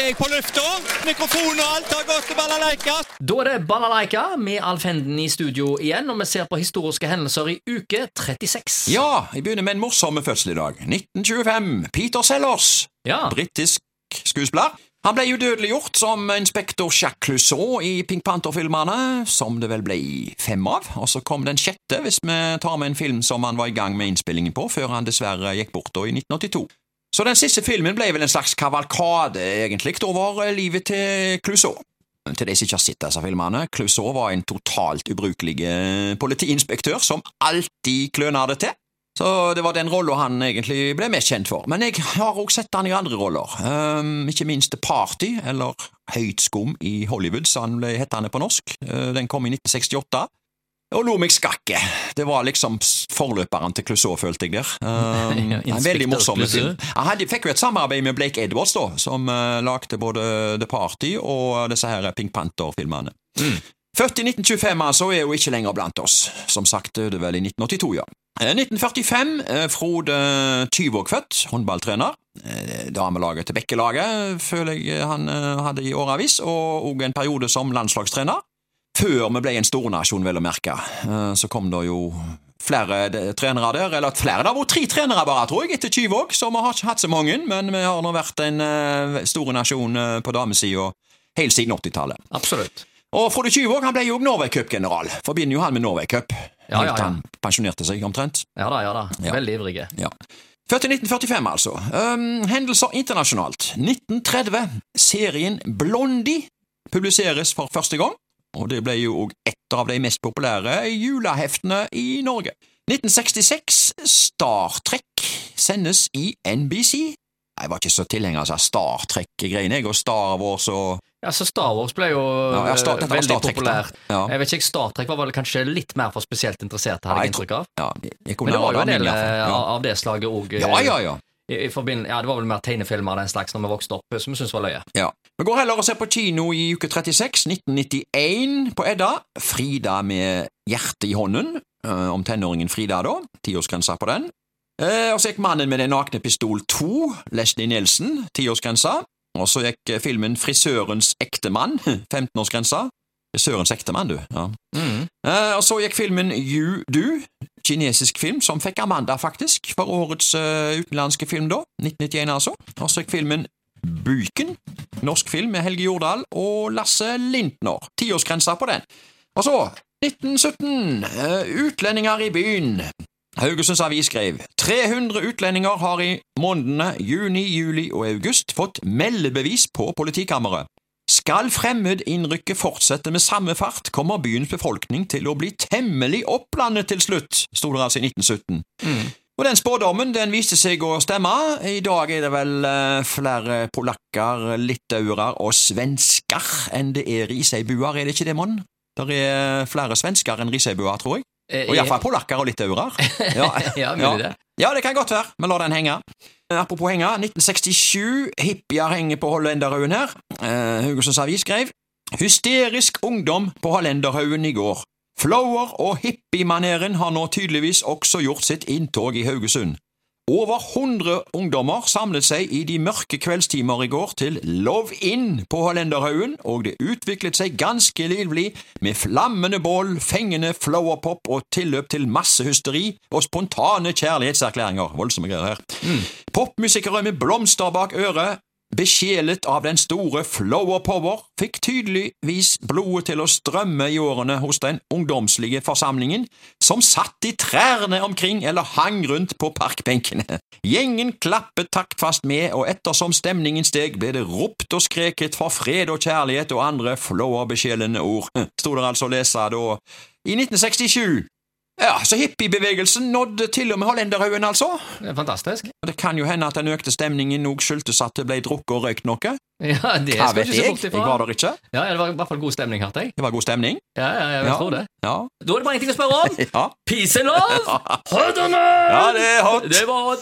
er jeg på lufta. Mikrofon og alt har gått til balalaika. Da er det Balalaika med Alf Henden i studio igjen, og vi ser på historiske hendelser i uke 36. Ja, jeg begynner med en morsom fødsel i dag. 1925. Peter Sellers. Ja. Britisk skuespiller. Han ble udødeliggjort som inspektor Jacques Clouseau i Pink Panther-filmene, som det vel ble fem av, og så kom den sjette, hvis vi tar med en film som han var i gang med innspillingen på, før han dessverre gikk bort da i 1982. Så den siste filmen ble vel en slags kavalkade, egentlig, over livet til Clouseau. Til de som ikke har sett disse filmene, Clouseau var en totalt ubrukelig eh, politiinspektør som alltid kløna det til. Så det var den rolla han egentlig ble mest kjent for. Men jeg har også sett han i andre roller, um, ikke minst The Party, eller Høyt skum i Hollywood, som han ble hetende på norsk. Uh, den kom i 1968. Og lo meg skakke. Det var liksom forløperen til Clouseau, følte jeg der. Um, en veldig morsom film. Han hadde, fikk jo et samarbeid med Blake Edwards, da, som uh, lagde både The Party og disse her Pink Panther-filmene. Mm. Født i 1925, altså, er jo ikke lenger blant oss. Som sagt, døde vel i 1982, ja. Eh, 1945, eh, Frode Tyvåg født, håndballtrener. Damelaget til Bekkelaget føler jeg han hadde i åravis, og òg en periode som landslagstrener. Før vi ble en stornasjon, vel å merke. Eh, Så kom det jo flere trenere der, eller flere, det har vært tre trenere bare, tror jeg, etter Tyvåg, så vi har ikke hatt så mange, men vi har nå vært en eh, stor nasjon eh, på damesida helt siden 80-tallet. Absolutt. Og Frode Tyvåg han ble jo Norway Cup-general. Forbinder jo han med Norway Cup. Ja, Helt ja, ja. han pensjonerte seg, omtrent. Ja da, ja da. Ja. Veldig ivrige. Ja. Født i 1945, altså. Um, hendelser internasjonalt. 1930. Serien Blondie publiseres for første gang, og det ble jo òg et av de mest populære juleheftene i Norge. 1966. Star Trek sendes i NBC. Jeg var ikke så tilhenger av Star Trek-greiene, jeg, og Star Wars og Ja, så Star Wars ble jo Ja, Star- eh, veldig Star populært. Ja. Jeg vet ikke, Star Trek var vel kanskje litt mer for spesielt interesserte, hadde jeg jeg inntrykk av. Ja, jeg Men det var jo en del eh, ja. av det slaget òg. ja, ja, ja. I, i forbind- ja, det var vel mer tegnefilmer og den slags når vi vokste opp, som vi syntes var løye. Ja. Vi går heller og ser på kino i uke 36, 1991, på Edda. Frida med hjertet i hånden, Uh, om tenåringen Frida, da. Tiårsgrensa på den. Uh, og så gikk Mannen med den nakne pistol 2, Leslie Nielsen, tiårsgrensa. Og så gikk eh, filmen Frisørens ektemann, 15-årsgrensa. Frisørens ektemann, du. Ja. Mm. Uh, og så gikk filmen You Do, kinesisk film, som fikk Amanda, faktisk, for årets uh, utenlandske film, da. 1991, altså. Og så gikk filmen Buken, norsk film med Helge Jordal og Lasse Lintner. Tiårsgrensa på den. Og så, 1917, uh, Utlendinger i byen. Haugesunds Avis skrev 300 utlendinger har i månedene juni, juli og august fått meldebevis på politikammeret. Skal fremmedinnrykket fortsette med samme fart, kommer byens befolkning til å bli temmelig opplandet til slutt, sto det altså i 1917. Og den spådommen den viste seg å stemme. I dag er det vel eh, flere polakker, litauere og svensker enn det er riseibuer, er det ikke det, mon? Det er flere svensker enn riseibuer, tror jeg. Eh, Og iallfall polakker og litauere. Ja, Ja, ja. det. ja, det kan godt være. Vi lar den henge. Apropos henge, 1967. Hippier henger på Hollenderøen her. Eh, Haugesunds Avis skrev Hysterisk ungdom på Hallenderhaugen i går. Flower- og hippiemaneren har nå tydeligvis også gjort sitt inntog i Haugesund. Over 100 ungdommer samlet seg i de mørke kveldstimer i går til Love In på Hollenderhaugen, og det utviklet seg ganske livlig med flammende bål, fengende flowerpop og tilløp til massehysteri og spontane kjærlighetserklæringer. Voldsomme greier her. Popmusikere med blomster bak øret, besjelet av den store flower power, fikk tydeligvis blodet til å strømme i årene hos den ungdomslige forsamlingen, som satt i trærne omkring eller hang rundt på parkbenkene. Gjengen klappet taktfast med, og ettersom stemningen steg, ble det ropt og skreket for fred og kjærlighet og andre flower-besjelende ord, sto det altså å lese da i 1967. Ja, så hippiebevegelsen nådde til og med Hollenderhaugen, altså. Det er fantastisk. Det kan jo hende at den økte stemningen òg skyldtes at det ble drukket og røykt noe. Ja, det Hva vet jeg? Jeg var der ikke. Ja, det var i hvert fall god stemning, hørte jeg. Det var god stemning. Ja, ja, jeg Ja. tror det. Ja. Da er det bare én ting å spørre om. Ja, Peace and love! Hot or not? ja det er hot. Det var hot.